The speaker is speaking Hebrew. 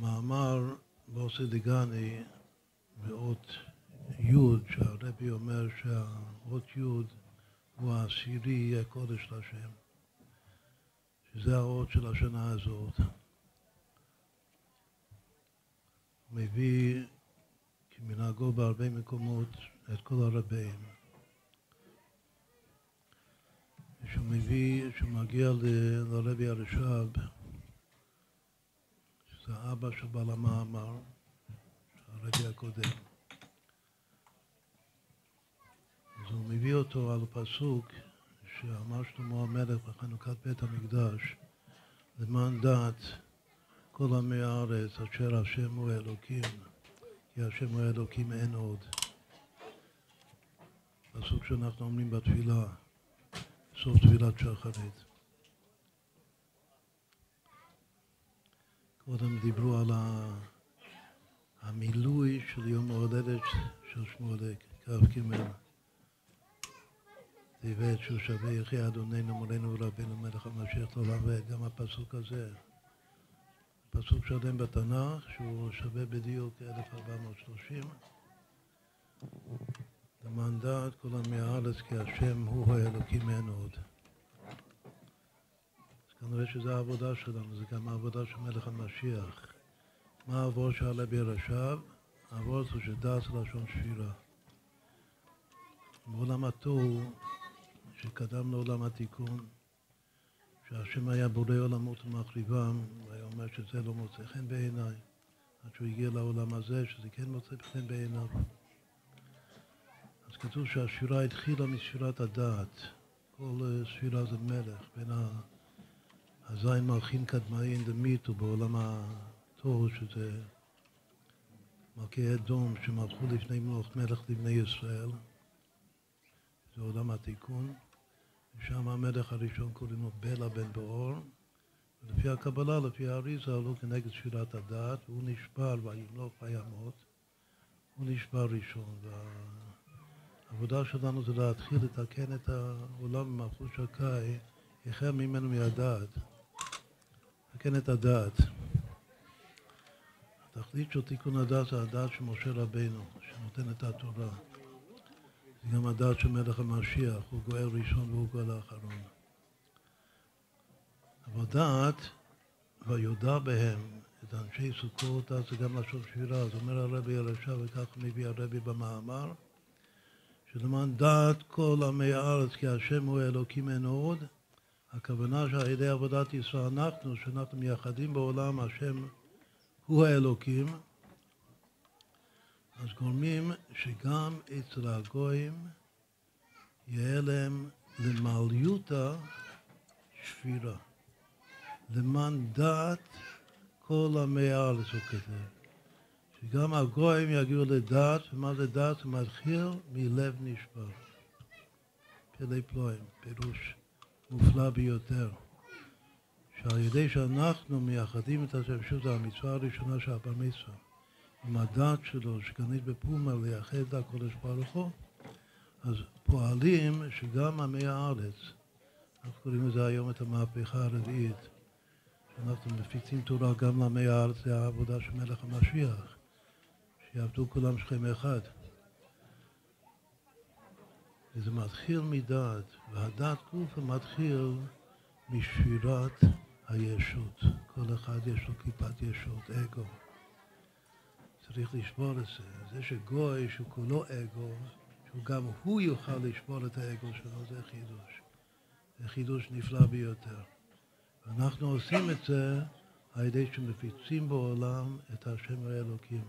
במאמר בוסי דגני באות י', שהרבי אומר שהאות י' הוא העשירי יהיה קודש להשם, שזה האות של השנה הזאת. מביא כמנהגו בהרבה מקומות את כל הרבים. שהוא מביא, שהוא מגיע לרבי הרש"ב, אבא של בעל המאמר, הרבי הקודם. אז הוא מביא אותו על פסוק שאמר שלמה המלך בחנוכת בית המקדש, למען דעת כל עמי הארץ אשר השם הוא אלוקים, כי השם הוא אלוקים אין עוד. פסוק שאנחנו אומרים בתפילה, סוף תפילת שחרית. קודם דיברו על המילוי של יום ההולדת של שמואלק, כ"ג. דיבר שהוא שווה יחי אדוננו מולנו ורבינו מלך המשיח לעולם ועד, גם הפסוק הזה. פסוק שלם בתנ"ך שהוא שווה בדיוק 1430. למען דעת כל עמי הארץ כי השם הוא האלוקים אין עוד. כנראה שזו העבודה שלנו, זה גם העבודה של מלך המשיח. מה העבור שעלה בירשיו? העבור זה שדעת לשון שבירה. בעולם התוהו שקדם לעולם התיקון, שהשם היה בורא עולמות ומחריבם, והיה אומר שזה לא מוצא חן בעיניי, עד שהוא הגיע לעולם הזה, שזה כן מוצא חן בעיניו. אז כתוב שהשירה התחילה מספירת הדעת. כל ספירה זה מלך, בין הזין מלכין קדמאין דמיתו בעולם התוהו, שזה מלכי אדום שמלכו לפני מלוך מלך לבני ישראל. זה עולם התיקון. ושם המלך הראשון קוראים לו בלה בן באור. ולפי הקבלה, לפי האריזה, הוא כנגד ספירת הדעת, והוא נשבר וימלוך וימות. הוא נשבר ראשון. והעבודה שלנו זה להתחיל לתקן את העולם במלכות שקאי, החל ממנו מהדעת. לתקן את הדעת. התכלית של תיקון הדעת זה הדעת של משה רבינו, שנותן את התורה. זה גם הדעת של מלך המשיח, הוא גואל ראשון והוא גואל האחרון. אבל דעת, ויודע בהם את אנשי סוכות, אז זה גם לשון שבירה. אז אומר הרבי הרשע, וכך מביא הרבי במאמר, שלמען דעת כל עמי הארץ, כי השם הוא אלוקים אין עוד, הכוונה שעל ידי עבודת ישראל אנחנו, שאנחנו מייחדים בעולם, השם הוא האלוקים, אז גורמים שגם אצל הגויים יהיה להם למעליותא שבירה. למען דעת כל עמי הארץ, הוא כותב. שגם הגויים יגיעו לדעת, ומה זה דעת? מתחיל מלב נשבר. פלא פלואים, פירוש מופלא ביותר. שעל ידי שאנחנו מייחדים את השם, שוב זו המצווה הראשונה של הבר מצווה. עם הדעת שלו, שגנית בפומה, לייחד את הקודש ברוך הוא, אז פועלים שגם עמי הארץ, אנחנו קוראים לזה היום את המהפכה הרביעית, שאנחנו מפיצים תורה גם לעמי הארץ, זה העבודה של מלך המשיח, שיעבדו כולם שכם אחד. וזה מתחיל מדעת, והדעת גופה מתחיל משבירת הישות. כל אחד יש לו כיפת ישות, אגו. צריך לשבור את זה. זה שגוי שהוא כולו אגו, שהוא גם הוא יוכל לשבור את האגו שלו, זה חידוש. זה חידוש נפלא ביותר. ואנחנו עושים את זה על ידי שמפיצים בעולם את השם האלוקים.